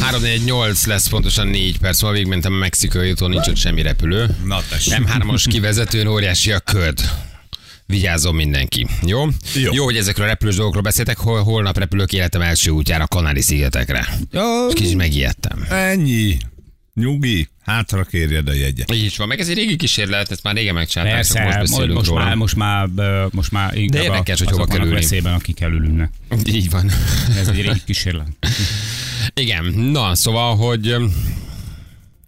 348 lesz pontosan 4 perc, ma végigmentem a mexikai úton, nincs ott semmi repülő. Na tessék. M3-os kivezetőn óriási a köd. Vigyázzon mindenki. Jó? Jó. Jó, hogy ezekről a repülős dolgokról beszéltek, hol, holnap repülök életem első útjára a Kanári-szigetekre. Jó, És kicsit megijedtem. ennyi. Nyugi, hátra kérjed a jegyet. Így is van, meg ez egy régi kísérlet, ezt már régen megcsinálták, csak Persze, most most, beszélünk most, róla. már, most már, most már inkább érdekes, a, hogy hova kerülni. veszélyben, akik elülülnek. Így van. Ez egy régi kísérlet. Igen, na, szóval, hogy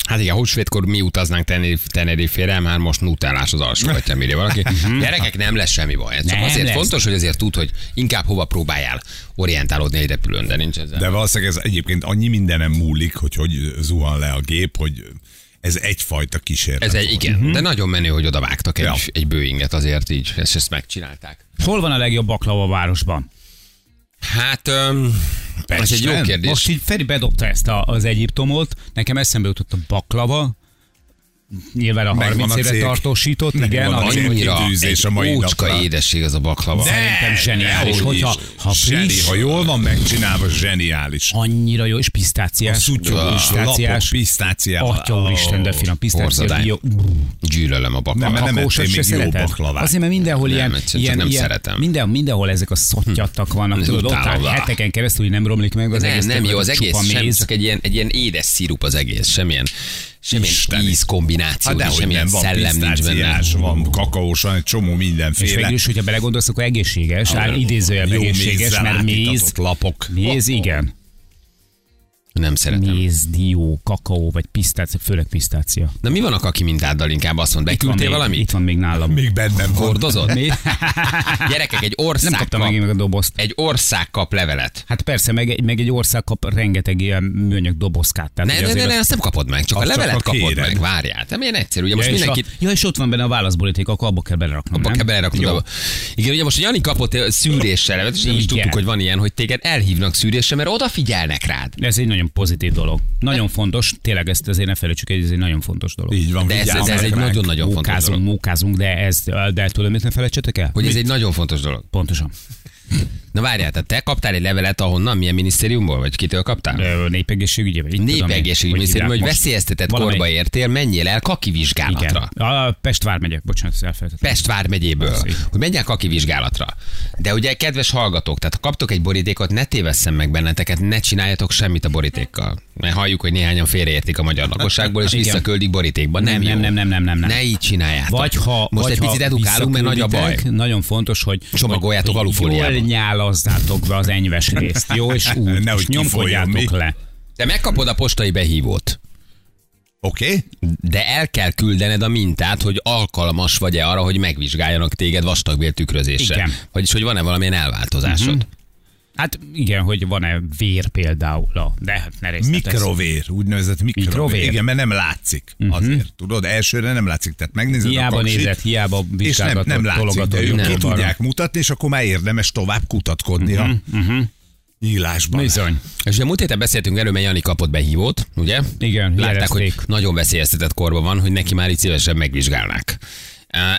Hát igen, húsvétkor mi utaznánk Tenerife-re, már most nutellás az alsó, vagy mire valaki. Gyerekek, nem lesz semmi baj. Csak Nem azért lesz. fontos, hogy azért tud, hogy inkább hova próbáljál orientálódni egy repülőn, de nincs ezzel. De valószínűleg ez egyébként annyi mindenem múlik, hogy hogy zuhan le a gép, hogy ez egyfajta kísérlet. Ez egy, igen, de nagyon menő, hogy oda vágtak egy, Ja. egy Boeinget azért így, ezt, ezt megcsinálták. Hol van a legjobb baklava a városban? Hát, öm, ez egy jó kérdés. Most így Feri bedobta ezt a, az Egyiptomot, nekem eszembe jutott a baklava, nyilván a Megvan 30 a évre cég. tartósított, Megvan igen, a cég. Annyira kitűzés egy a mai ócska napra. édesség az a baklava. szerintem zseniális, Dehogy hogyha is. ha Zseni, friss, ha jól van megcsinálva, zseniális. annyira jó, és A pisztáciás, szutyó, lapok, pisztáciás, pisztáciával. atya úristen, de finom, jó. Gyűlölöm a Nem, baklavát. mert nem Kakaósat ettél még jó baklavát. Azért, mert mindenhol Nem, ilyen, ilyen, nem ilyen szeretem. Minden, mindenhol ezek a szottyattak vannak, Ez tudod, ott áll heteken keresztül, hogy nem romlik meg az Nem, egész. nem jó, az egész sem, csak egy ilyen, egy ilyen édes szirup az egész, semmilyen, semmilyen Isteni. íz kombináció, Hát és semmilyen nem, van szellem nincs benne. van kakaós, van egy csomó És mindenféle. végül is, hogyha belegondolsz, akkor egészséges, áll idézőjelben egészséges, mézzel mert méz, lapok. méz, igen. Nem szeretem. Méz, dió, kakaó, vagy pisztácia, főleg pisztácia. Na mi van a kaki mintáddal inkább azt mond, Itt van, beküldtél még, valamit? itt van még nálam. Még bennem van. Hordozod? Gyerekek, egy ország Nem kaptam kap, meg, a dobozt. egy ország kap levelet. Hát persze, meg egy, meg egy ország kap rengeteg ilyen műanyag dobozkát. Tehát Ne, ne, ne, ne, az- azt nem kapod meg, csak a csak levelet ha kapod meg, várjál. Nem ilyen egyszerű, ugye most ja, és mindenkit... a, ja, és ott van benne a válaszboríték, akkor abba kell beleraknom, Abba nem? kell abba. Igen, ugye most, hogy Jani kapott szűréssel levelet, és nem is Igen. tudtuk, hogy van ilyen, hogy téged elhívnak szűrésre, mert odafigyelnek rád. Ez egy nagyon pozitív dolog. Nagyon fontos, tényleg ezt azért ne felejtsük, ez egy nagyon fontos dolog. Így van, De ez, ez, ez egy nagyon-nagyon fontos dolog. mókázunk, de ez, de tudom, mit ne felejtsetek el? Hogy ez egy nagyon fontos dolog. Pontosan. Na várjál, tehát te kaptál egy levelet ahonnan, milyen minisztériumból, vagy kitől kaptál? Népegészségügyi, vagy Népegészségügyi minisztérium, hogy veszélyeztetett korba értél, menjél el kaki vizsgálatra. Igen. A Pest vármegye, bocsánat, elfelejtettem. Pest vármegyéből, hogy menjek kaki vizsgálatra. De ugye, kedves hallgatók, tehát ha kaptok egy borítékot, ne tévesszem meg benneteket, ne csináljatok semmit a borítékkal. Mert halljuk, hogy néhányan félreértik a magyar lakosságból, és visszaküldik borítékba. Nem, Nem, nem, jó. nem, nem, nem, nem, nem. Ne így csináljátok. Vagy ha, Most vagy egy picit edukálunk, mert nagy a baj. Nagyon fontos, hogy Csomagoljátok alufóliába. Jól nyálazzátok be az enyves részt, jó, és úgy, Nehogy és nyomkodjátok le. Te megkapod a postai behívót, Oké? Okay? de el kell küldened a mintát, hogy alkalmas vagy-e arra, hogy megvizsgáljanak téged vastagbél tükrözésre. Igen. Vagyis, hogy van-e valamilyen elváltozásod. Mhm. Hát igen, hogy van-e vér például, a- de hát ne. Mikrovér, úgynevezett mikrovér. Mikrovér. Igen, mert nem látszik azért. Tudod, elsőre nem látszik. Tehát megnézed Hiába a kaksit, nézed, hiába és nem, nem látszik, de ők ki tudják mutatni, és akkor már érdemes tovább kutatkodni a nyílásban. Bizony. És ugye múlt héten beszéltünk erről, mert Jani kapott behívót, ugye? Igen, Látták, jelezték. hogy nagyon veszélyeztetett korban van, hogy neki már így szívesen megvizsgálnák.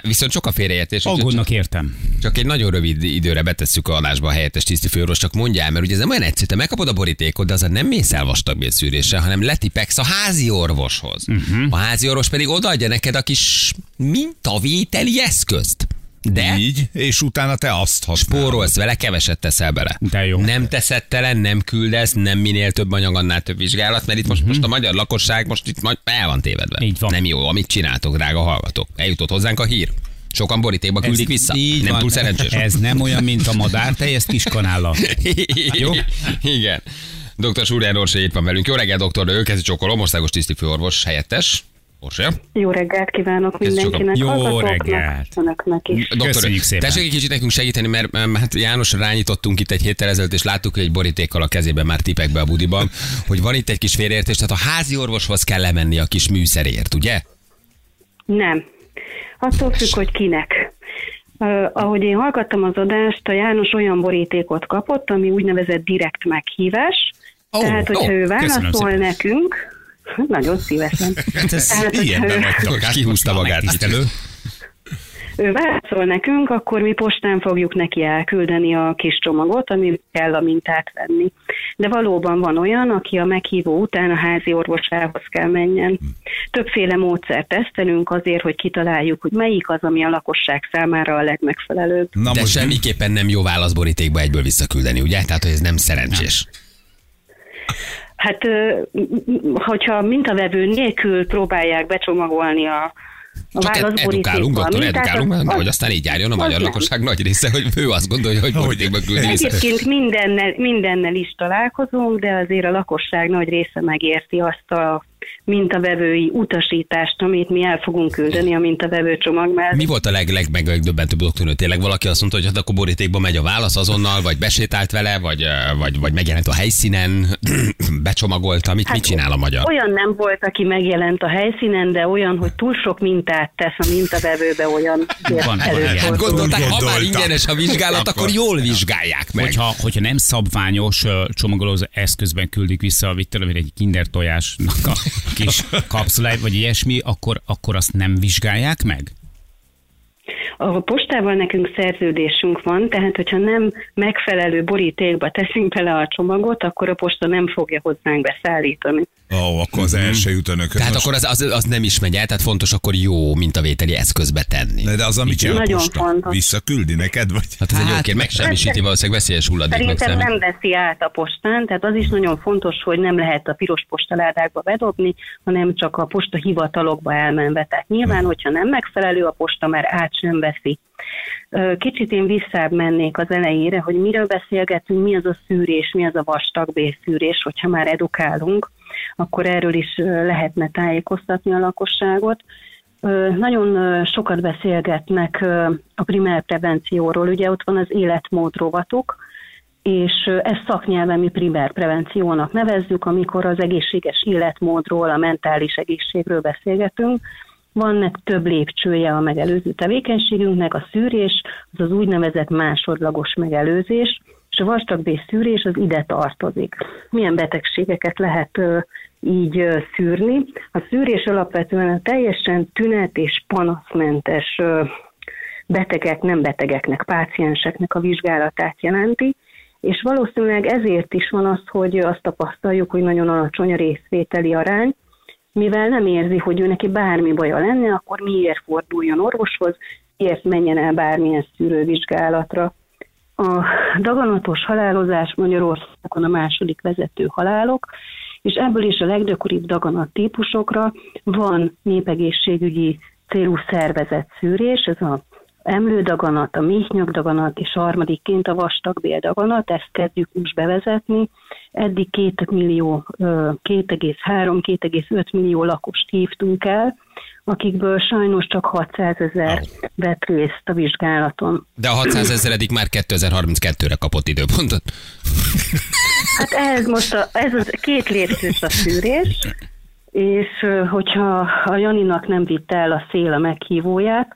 Viszont sok a félreértés. Aggódnak értem. Csak egy nagyon rövid időre betesszük a adásba a helyettes tisztifőorvos, csak mondjál, mert ugye ez nem olyan egyszerű, te megkapod a borítékot, de azért nem mész el vastagbélszűrésre, hanem letipeksz a házi orvoshoz. Uh-huh. A házi orvos pedig odaadja neked a kis mintavételi eszközt. De Így, és utána te azt használod. spórolsz vele, keveset teszel bele. De jó. Nem teszed tele, nem küldesz, nem minél több anyag, annál több vizsgálat, mert itt most, most a magyar lakosság most itt majd el van tévedve. Mhm. Így van. Nem jó, amit csináltok, drága hallgatók. Eljutott hozzánk a hír. Sokan borítékba küldik vissza. Így nem van. túl szerencsés. Ez nem olyan, mint a madártej, ezt kiskanállal. Jó? Igen. Dr. Súrján Orsi itt van velünk. Jó reggel, doktor, ő kezdi csokolom, országos tisztifőorvos helyettes. Orsi. Jó reggelt kívánok mindenkinek. Jó reggelt. Önöknek is. Doktor, Köszönjük szépen. Tessék egy kicsit nekünk segíteni, mert hát János rányítottunk itt egy héttel ezelőtt, és láttuk, hogy egy borítékkal a kezében már tipek be a budiban, hogy van itt egy kis félreértés, tehát a házi orvoshoz kell lemenni a kis műszerért, ugye? Nem. Attól függ, hogy kinek. Uh, ahogy én hallgattam az adást, a János olyan borítékot kapott, ami úgynevezett direkt meghívás. Ó, Tehát, hogyha ó, ő válaszol szépen. nekünk, nagyon szívesen. Hát ez Tehát, ilyenben vagytok. Kihúzta magát. megtisztelő. ő válaszol nekünk, akkor mi postán fogjuk neki elküldeni a kis csomagot, ami kell a mintát venni. De valóban van olyan, aki a meghívó után a házi orvosához kell menjen. Többféle módszert tesztelünk azért, hogy kitaláljuk, hogy melyik az, ami a lakosság számára a legmegfelelőbb. Na De most semmiképpen nem jó válaszborítékba egyből visszaküldeni, ugye? Tehát, hogy ez nem szerencsés. Hát, hogyha mintavevő nélkül próbálják becsomagolni a, a Csak ed- válaszborítékba edukálunk, doktor, edukálunk, az- hogy aztán így járjon a magyar nem. lakosság nagy része, hogy ő azt gondolja, hogy borítékba küldi vissza. Egyébként mindennel, mindennel is találkozunk, de azért a lakosság nagy része megérti azt a mintavevői utasítást, amit mi el fogunk küldeni a mintavevő csomag mellett. Mi volt a leg, leg megdöbbentőbb doktornő? Tényleg valaki azt mondta, hogy hát akkor borítékba megy a válasz azonnal, vagy besétált vele, vagy, vagy, vagy megjelent a helyszínen, becsomagolta, mit, mit csinál a magyar? Olyan nem volt, aki megjelent a helyszínen, de olyan, hogy túl sok mintát tesz a mintavevőbe, olyan Van. Hát gondolták, ha már ingyenes a vizsgálat, akkor Akkor- jól vizsgálják meg. Hogyha, hogyha nem szabványos ö, csomagolózó eszközben küldik vissza a vittel, egy kinder tojásnak a kis kapszuláit, vagy ilyesmi, akkor, akkor azt nem vizsgálják meg? A postával nekünk szerződésünk van, tehát hogyha nem megfelelő borítékba teszünk bele a csomagot, akkor a posta nem fogja hozzánk beszállítani. Ó, akkor az első jut önökhöz. Tehát Most- akkor az, az, az, nem is megy el, tehát fontos akkor jó mintavételi eszközbe tenni. De, de az, amit csinál a Nagyon posta, fontos. visszaküldi neked, vagy? Hát ez egy jó kérdés, megsemmisíti valószínűleg veszélyes hulladéknak Szerintem számít. nem veszi át a postán, tehát az is nagyon fontos, hogy nem lehet a piros postaládákba bedobni, hanem csak a posta hivatalokba elmenve. Tehát nyilván, hogyha nem megfelelő a posta, mert át sem veszi. Kicsit én visszább mennék az elejére, hogy miről beszélgetünk, mi az a szűrés, mi az a vastagbélszűrés, hogyha már edukálunk, akkor erről is lehetne tájékoztatni a lakosságot. Nagyon sokat beszélgetnek a primer prevencióról, ugye ott van az életmód rovatuk, és ezt szaknyelven mi primer prevenciónak nevezzük, amikor az egészséges életmódról, a mentális egészségről beszélgetünk. Vannak több lépcsője a megelőző tevékenységünknek, a szűrés, az az úgynevezett másodlagos megelőzés, és a vastagbél szűrés az ide tartozik. Milyen betegségeket lehet így szűrni? A szűrés alapvetően a teljesen tünet és panaszmentes betegek, nem betegeknek, pácienseknek a vizsgálatát jelenti, és valószínűleg ezért is van az, hogy azt tapasztaljuk, hogy nagyon alacsony a részvételi arány, mivel nem érzi, hogy ő neki bármi baja lenne, akkor miért forduljon orvoshoz, miért menjen el bármilyen szűrővizsgálatra. A daganatos halálozás Magyarországon a második vezető halálok, és ebből is a leggyakoribb daganat típusokra van népegészségügyi célú szervezett szűrés, ez a emlődaganat, a méhnyakdaganat, és harmadikként a vastagbéldaganat, ezt kezdjük most bevezetni. Eddig 2 millió, ö, 2,3-2,5 millió lakost hívtunk el, akikből sajnos csak 600 ezer vett részt a vizsgálaton. De a 600 ezeredik már 2032-re kapott időpontot. Hát ez most a, ez az két lépcsős a szűrés, és hogyha a Janinak nem vitte el a szél a meghívóját,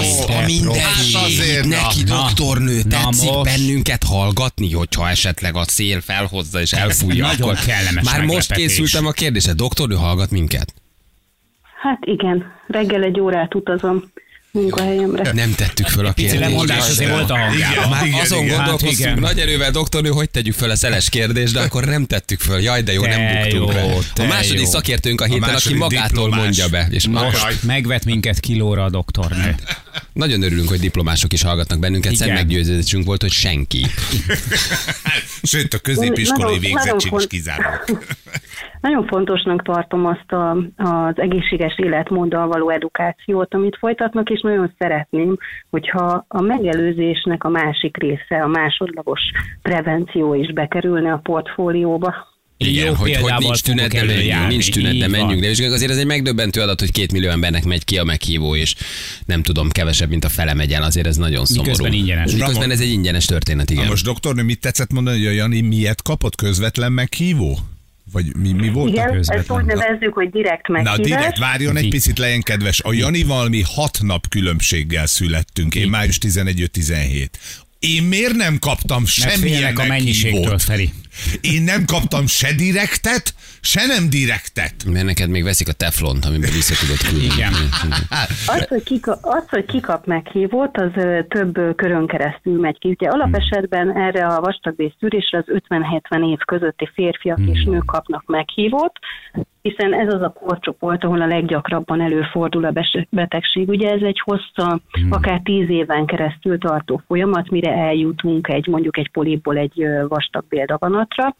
Azt a azért, neki na, doktornő, na tetszik most. bennünket hallgatni, hogyha esetleg a szél felhozza és elfújja. Nagyon akkor kellemes Már most készültem a kérdésre, doktornő hallgat minket? hát igen, reggel egy órát utazom munkahelyemre. Nem tettük föl a Pici kérdést. lemondás azért volt a hangjában. Igen. Már azon igen. gondolkoztunk Hát igen. nagy erővel, doktornő, hogy tegyük föl a szeles kérdést, de akkor nem tettük föl. Jaj, de jó, Te nem buktunk jó, te A második jó. szakértőnk a héten, aki második magától diplomás. mondja be. És akkor Most megvet minket kilóra a doktornő. nagyon örülünk, hogy diplomások is hallgatnak bennünket. Szent Igen. meggyőződésünk volt, hogy senki. Sőt, a középiskolai végzettség is kizárólag. Nagyon fontosnak tartom azt a, az egészséges életmóddal való edukációt, amit folytatnak, és nagyon szeretném, hogyha a megelőzésnek a másik része, a másodlagos prevenció is bekerülne a portfólióba. Igen, Jó hogy, hogy nincs tünet, de menjünk, nincs tünet, de menjünk. De vizsgáljuk, azért ez egy megdöbbentő adat, hogy két millió embernek megy ki a meghívó, és nem tudom, kevesebb, mint a fele megy el, azért ez nagyon szomorú. Miközben ingyenes. Miközben Ramon- ez egy ingyenes történet, igen. Na most doktornő, mit tetszett mondani, hogy a Jani miért kapott közvetlen meghívó? Vagy mi, mi volt a Igen, ezt közvetlen. úgy nevezzük, hogy direkt Na, meghívás. direkt várjon egy picit, legyen kedves. A Janival mi hat nap különbséggel születtünk. Én május 11-17. Én miért nem kaptam semmilyen a mennyiségtől? Feri. Én nem kaptam se direktet, se nem direktet. Mert neked még veszik a teflont, amiben vissza tudod küldeni. Igen. Az, hogy, kika, az, hogy kikap meghívót, az több körön keresztül megy ki. Ugye alapesetben erre a vastagbész szűrésre az 50-70 év közötti férfiak és nők kapnak meghívót, hiszen ez az a korcsoport, ahol a leggyakrabban előfordul a betegség. Ugye ez egy hossza, akár 10 éven keresztül tartó folyamat, mire eljutunk egy mondjuk egy polipból egy vastag béldaganatra.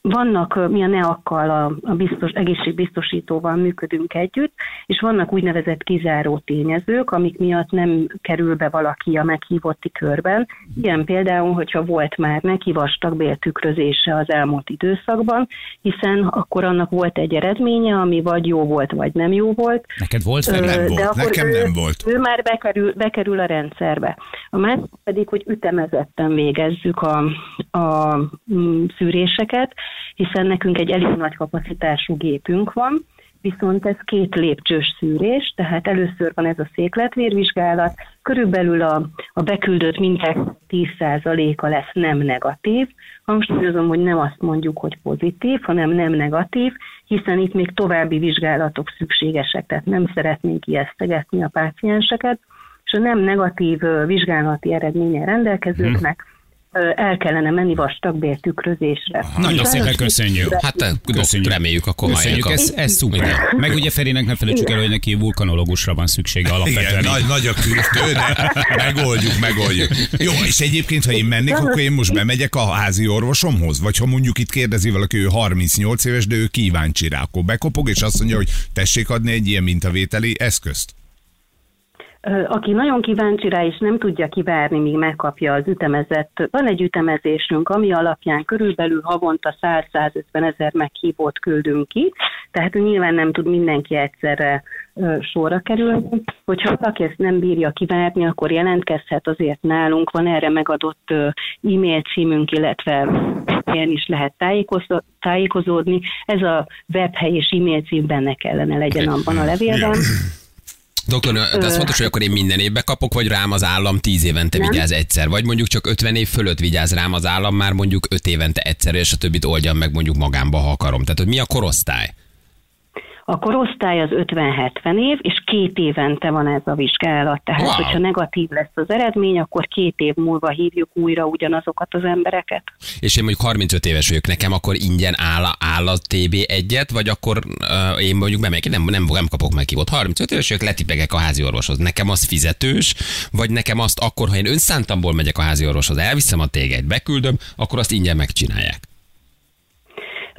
Vannak, mi a NEAK-kal, a, a biztos, egészségbiztosítóval működünk együtt, és vannak úgynevezett kizáró tényezők, amik miatt nem kerül be valaki a meghívotti körben. Ilyen például, hogyha volt már neki vastag béltükrözése az elmúlt időszakban, hiszen akkor annak volt egy eredménye, ami vagy jó volt, vagy nem jó volt, Neked volt, Ö? Nem de volt, akkor nekem ő, nem volt. Ő már bekerül, bekerül a rendszerbe. A másik pedig, hogy ütemezetten végezzük a, a mm, szűréseket, hiszen nekünk egy elég nagy kapacitású gépünk van, viszont ez két lépcsős szűrés, tehát először van ez a székletvérvizsgálat, körülbelül a, a beküldött minták 10%-a lesz nem negatív. Hangsúlyozom, hogy nem azt mondjuk, hogy pozitív, hanem nem negatív, hiszen itt még további vizsgálatok szükségesek, tehát nem szeretnénk ijesztegetni a pácienseket, és a nem negatív vizsgálati eredménye rendelkezőknek ö, el kellene menni vastagbéltükrözésre. Nagyon szépen köszönjük. Hát Köszönjük. reméljük, akkor Köszönjük, ez, ez szuper. Meg ugye Ferinek ne felejtsük el, hogy neki vulkanológusra van szüksége Igen, alapvetően. nagy, nagy a küzdő, de megoldjuk, megoldjuk. Jó, és egyébként, ha én mennék, akkor én most bemegyek a házi orvosomhoz? Vagy ha mondjuk itt kérdezi valaki, ő 38 éves, de ő kíváncsi rá, akkor bekopog, és azt mondja, hogy tessék adni egy ilyen mintavételi eszközt? Aki nagyon kíváncsi rá, és nem tudja kivárni, míg megkapja az ütemezett, van egy ütemezésünk, ami alapján körülbelül havonta 100-150 ezer meghívót küldünk ki, tehát nyilván nem tud mindenki egyszerre sorra kerülni. Hogyha valaki ezt nem bírja kivárni, akkor jelentkezhet azért nálunk, van erre megadott e-mail címünk, illetve ilyen is lehet tájékozó- tájékozódni. Ez a webhely és e-mail cím benne kellene legyen abban a levélben. Doktor, de az fontos, hogy akkor én minden évben kapok, vagy rám az állam 10 évente Nem. vigyáz egyszer, vagy mondjuk csak 50 év fölött vigyáz rám az állam már mondjuk 5 évente egyszer, és a többit oldjam meg mondjuk magámba, ha akarom. Tehát, hogy mi a korosztály? A korosztály az 50-70 év, és két évente van ez a vizsgálat. Tehát, Wow. hogyha negatív lesz az eredmény, akkor két év múlva hívjuk újra ugyanazokat az embereket. És én mondjuk 35 éves vagyok, nekem akkor ingyen áll, áll a TB egyet, vagy akkor uh, én mondjuk bemegyek, nem, nem, nem kapok meghívót. 35 éves vagyok, letipegek a házi orvoshoz. Nekem az fizetős, vagy nekem azt akkor, ha én önszántamból megyek a házi orvoshoz, elviszem a tégeit, beküldöm, akkor azt ingyen megcsinálják.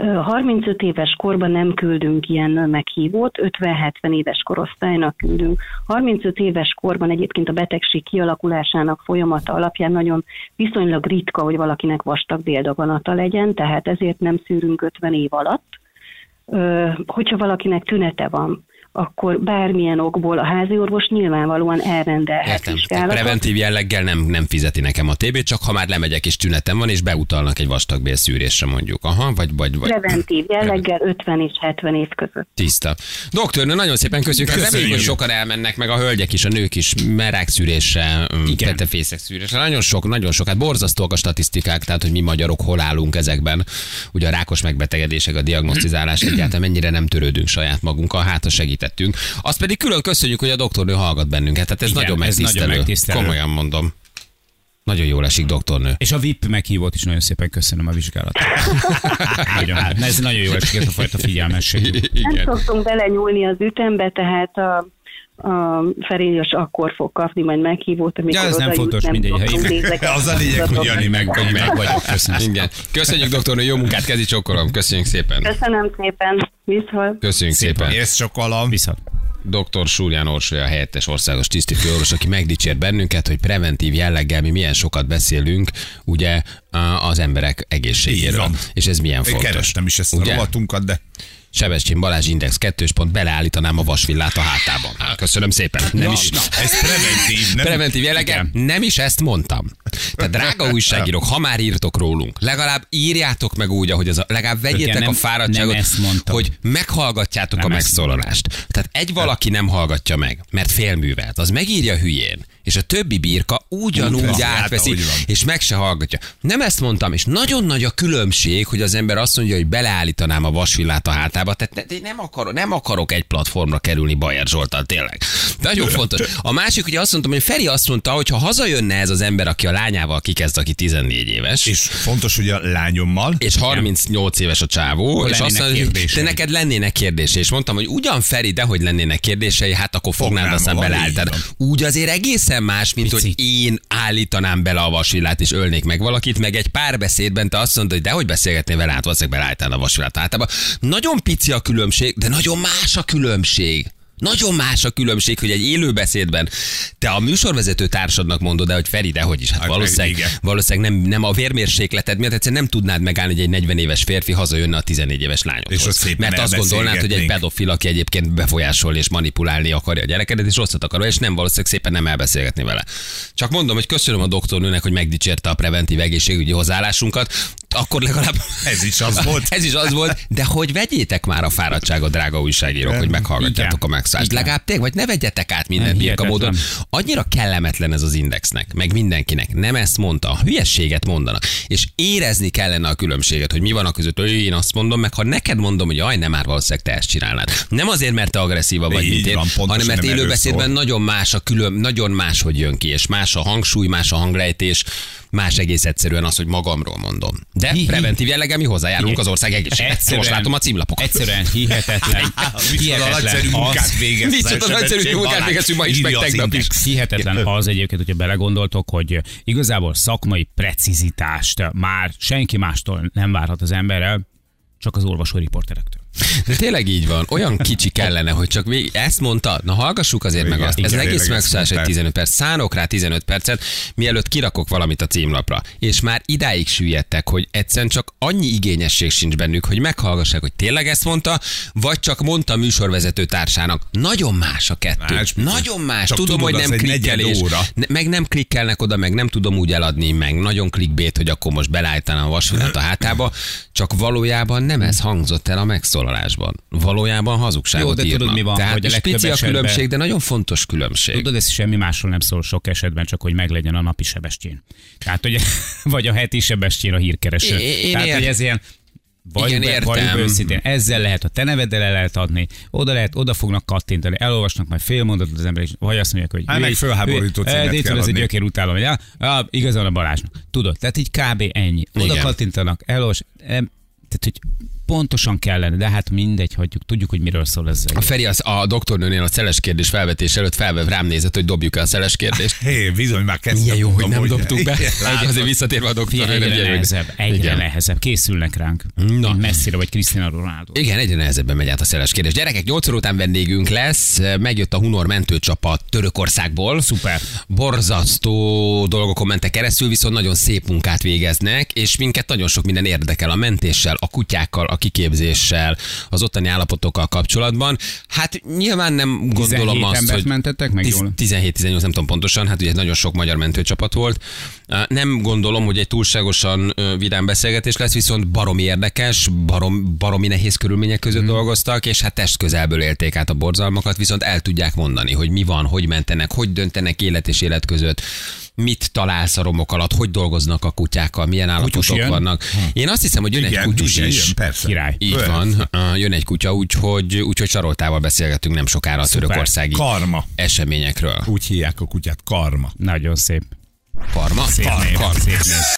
Ö, 35 éves korban nem küldünk ilyen meghívót, 50-70 éves korosztálynak küldünk. 35 éves korban egyébként a betegség kialakulásának folyamata alapján nagyon viszonylag ritka, hogy valakinek vastag béldaganata legyen, tehát ezért nem szűrünk 50 év alatt. Hogyha valakinek tünete van, akkor bármilyen okból a háziorvos nyilvánvalóan elrendelhet Értem. Vizsgálatot. preventív jelleggel nem, nem fizeti nekem a TB, csak ha már lemegyek és tünetem van, és beutalnak egy vastagbél szűrésre mondjuk. Aha, vagy, vagy, vagy. Preventív jelleggel 50 és 70 év között. Tiszta. Doktornő, nagyon szépen köszönjük. Köszönjük. Reméljük, hogy sokan elmennek, meg a hölgyek is, a nők is, merákszűrésre, Igen. tetefészek szűrésre. Nagyon sok, nagyon sok. Hát borzasztóak a statisztikák, tehát hogy mi magyarok hol állunk ezekben. Ugye a rákos megbetegedések, a diagnosztizálás egyáltalán mennyire nem törődünk saját magunkkal, hát ha segítettünk. Azt pedig külön köszönjük, hogy a doktornő hallgat bennünket. Tehát ez Igen, nagyon ez nagyon megtisztelő. megtisztelő. Komolyan mondom. Nagyon jól esik, doktornő. És a VIP meghívót is nagyon szépen köszönöm a vizsgálatot. nagyon, hát, ez nagyon jó esik, ez a fajta figyelmesség. Nem szoktunk belenyúlni az ütembe, tehát a, a Ferélyos akkor fog kapni majd meghívót, amikor Ja, ez nem fontos, jut, mindegy, ha én- Az a lényeg, hogy. Jani meg, Meg, meg vagyok, köszönöm. Igen. Köszönjük, doktornő, jó munkát, kezi csokolom. Köszönjük szépen. Köszönöm szépen, viszont. Köszönjük szépen. Ez csak alam. Viszont. Dr. Súlyán Orsolya, a helyettes országos tisztifőorvos, aki megdicsért bennünket, hogy preventív jelleggel mi milyen sokat beszélünk, ugye az emberek egészségéről. És ez milyen Én fontos. kerestem is ezt a rovatunkat, de Sebestyén Balázs Index 2 pont beleállítanám a vasvillát a hátában. Köszönöm szépen. Nem na, is. na, ez preventív, nem? Preventív jelleggel nem is ezt mondtam. Tehát drága újságírók, ha már írtok rólunk, legalább írjátok meg úgy, ahogy az a, legalább vegyétek nem- a fáradtságot, nem hogy meghallgatjátok Nem a megszólalást. Tehát egy valaki nem hallgatja meg, mert félművelt, az megírja hülyén, és a többi birka ugyanúgy Úgy átveszi, hát, és meg se hallgatja. Nem ezt mondtam, és nagyon nagy a különbség, hogy az ember azt mondja, hogy beleállítanám a vasvillát a hátába, tehát ne- nem, akarok, nem akarok egy platformra kerülni Bajer Zsoltal, tényleg. Nagyon fontos. A másik, ugye azt mondtam, hogy Feri azt mondta, hogy ha hazajönne ez az ember, aki a lányával kikezd, aki 14 éves, És fontos, hogy a lányommal. és 38 éves a csávó, és azt mondja, hogy de neked lennének kérdései. És mondtam, hogy ugyan Feri, de hogy lennének kérdései, hát akkor fognád, aztán így Úgy azért egészen más, mint hogy Picit. én állítanám bele a vasvillát, és ölnék meg valakit, meg egy pár beszédben te azt mondod, hogy dehogy beszélgetnél vele, hát valószínűleg beleálltál a vasvillát általában. Nagyon pici a különbség, de nagyon más a különbség. Nagyon más a különbség, hogy egy élő beszédben te a műsorvezető társadnak mondod, de hogy Feri, de hogy is, hát Hát valószínűleg, igen. valószínűleg nem, nem a vérmérsékleted miatt egyszerűen nem tudnád megállni, hogy egy 40 éves férfi hazajönne a 14 éves lányodhoz. És ott szépen Mert azt gondolnád, hogy egy pedofil, aki egyébként befolyásolni és manipulálni akarja a gyerekedet, és rosszat akar, és nem valószínűleg szépen nem elbeszélgetni vele. Csak mondom, hogy köszönöm a doktornőnek, hogy megdicsérte a preventív egészségügyi hozzáállásunkat, akkor legalább Ez is az volt. ez is az volt, de hogy vegyétek már a fáradtságot, drága újságírók, hogy meghallgatjátok Igen. a megszállást. Legalább tényleg, vagy ne vegyetek át mindent Nem, birka módon. Annyira kellemetlen ez az indexnek, meg mindenkinek. Nem ezt mondta, a hülyességet mondanak. És érezni kellene a különbséget, hogy mi van a között, hogy én azt mondom, meg ha neked mondom, hogy aj, nem már valószínűleg te ezt csinálnád. Nem azért, mert te agresszíva vagy, Így mint én, van, hanem mert élőbeszédben nagyon más a külön, nagyon más, hogy jön ki, és más a hangsúly, más a hanglejtés, más egész egyszerűen az, hogy magamról mondom. De Hi- preventív jelleggel mi hozzájárulunk az ország egészséghez. Most látom a címlapokat. Egyszerűen hihetetlen. Micsoda nagyszerű hihetetlen munkát az, végeztek. Micsoda nagyszerű munkát végeztünk ma is, meg tegnap is. Hihetetlen az egyébként, hogyha belegondoltok, hogy igazából szakmai precizitást már senki mástól nem várhat az emberrel, csak az olvasó riporterektől. De tényleg így van. Olyan kicsi kellene, hogy csak még ezt mondta. Na hallgassuk azért meg Igen, azt. Ez igen, egész megszállás egy mondták. 15 perc. Szánok rá 15 percet, mielőtt kirakok valamit a címlapra. És már idáig süllyedtek, hogy egyszerűen csak annyi igényesség sincs bennük, hogy meghallgassák, hogy tényleg ezt mondta, vagy csak mondta a műsorvezető társának. Nagyon más a kettő. Más. Nagyon más. Csak tudom, tudod, hogy nem klikkelés. Ne, meg nem klikkelnek oda, meg nem tudom úgy eladni, meg nagyon clickbait, hogy akkor most belállítanám a vasvilánt a hátába, csak valójában nem ez hangzott el a megszólalásban. Valójában hazugságot Jó, de tudod, mi van, Tehát hogy a pici a esetben- különbség, de nagyon fontos különbség. Tudod, ez semmi másról nem szól sok esetben, csak hogy meglegyen a napi sebestjén. Tehát, hogy, vagy a heti sebestjén a hírkereső. Én Tehát, ért- hogy ez ilyen vagy Igen, értem. be őszintén, ezzel lehet a te neveddel el lehet adni, oda lehet, oda fognak kattintani, elolvasnak majd fél mondatot az ember, és vagy azt mondják, hogy Hát meg fölháborító címet eh, kell ez egy gyökér utálom, hogy ah, ah, igazán a Balázsnak. Tudod, tehát így kb. ennyi. Oda Igen. kattintanak, elolvas, em, tehát, hogy pontosan kellene, de hát mindegy, hagyjuk, tudjuk, hogy miről szól ez. A Feri az, a doktornőnél a szeles kérdés felvetés előtt felvev rám nézett, hogy dobjuk el a szeles kérdést. Hé, bizony már kezdtem. Milyen jó, hogy nem dobtuk be. Látod. azért visszatérve a doktornőre. egyre nehezebb, egyre nehezebb. Készülnek ránk. Na. Messzire vagy Cristiano Ronaldo. Igen, egyre nehezebben megy át a szeles kérdés. Gyerekek, 8 óra után vendégünk lesz. Megjött a Hunor mentőcsapat Törökországból. Szuper. Borzasztó dolgokon mentek keresztül, viszont nagyon szép munkát végeznek, és minket nagyon sok minden érdekel a mentéssel, a kutyákkal, a kiképzéssel, az ottani állapotokkal kapcsolatban. Hát nyilván nem gondolom 17 azt, hogy... mentettek meg jól? 17-18, nem tudom pontosan, hát ugye nagyon sok magyar mentőcsapat volt. Nem gondolom, hogy egy túlságosan vidám beszélgetés lesz, viszont baromi érdekes, barom, baromi nehéz körülmények között Hmm. dolgoztak, és hát test közelből élték át a borzalmakat, viszont el tudják mondani, hogy mi van, hogy mentenek, hogy döntenek élet és élet között, mit találsz a romok alatt, hogy dolgoznak a kutyákkal, milyen állapotok vannak. Én azt hiszem, hogy jön egy Igen, kutyus igen, is. igen, persze. Király. Így Persze. van, jön egy kutya, úgyhogy, úgyhogy Saroltával beszélgetünk nem sokára a törökországi Karma. eseményekről. Úgy hívják a kutyát, karma. Nagyon szép. Parma? Szép Parma. név. Szép név.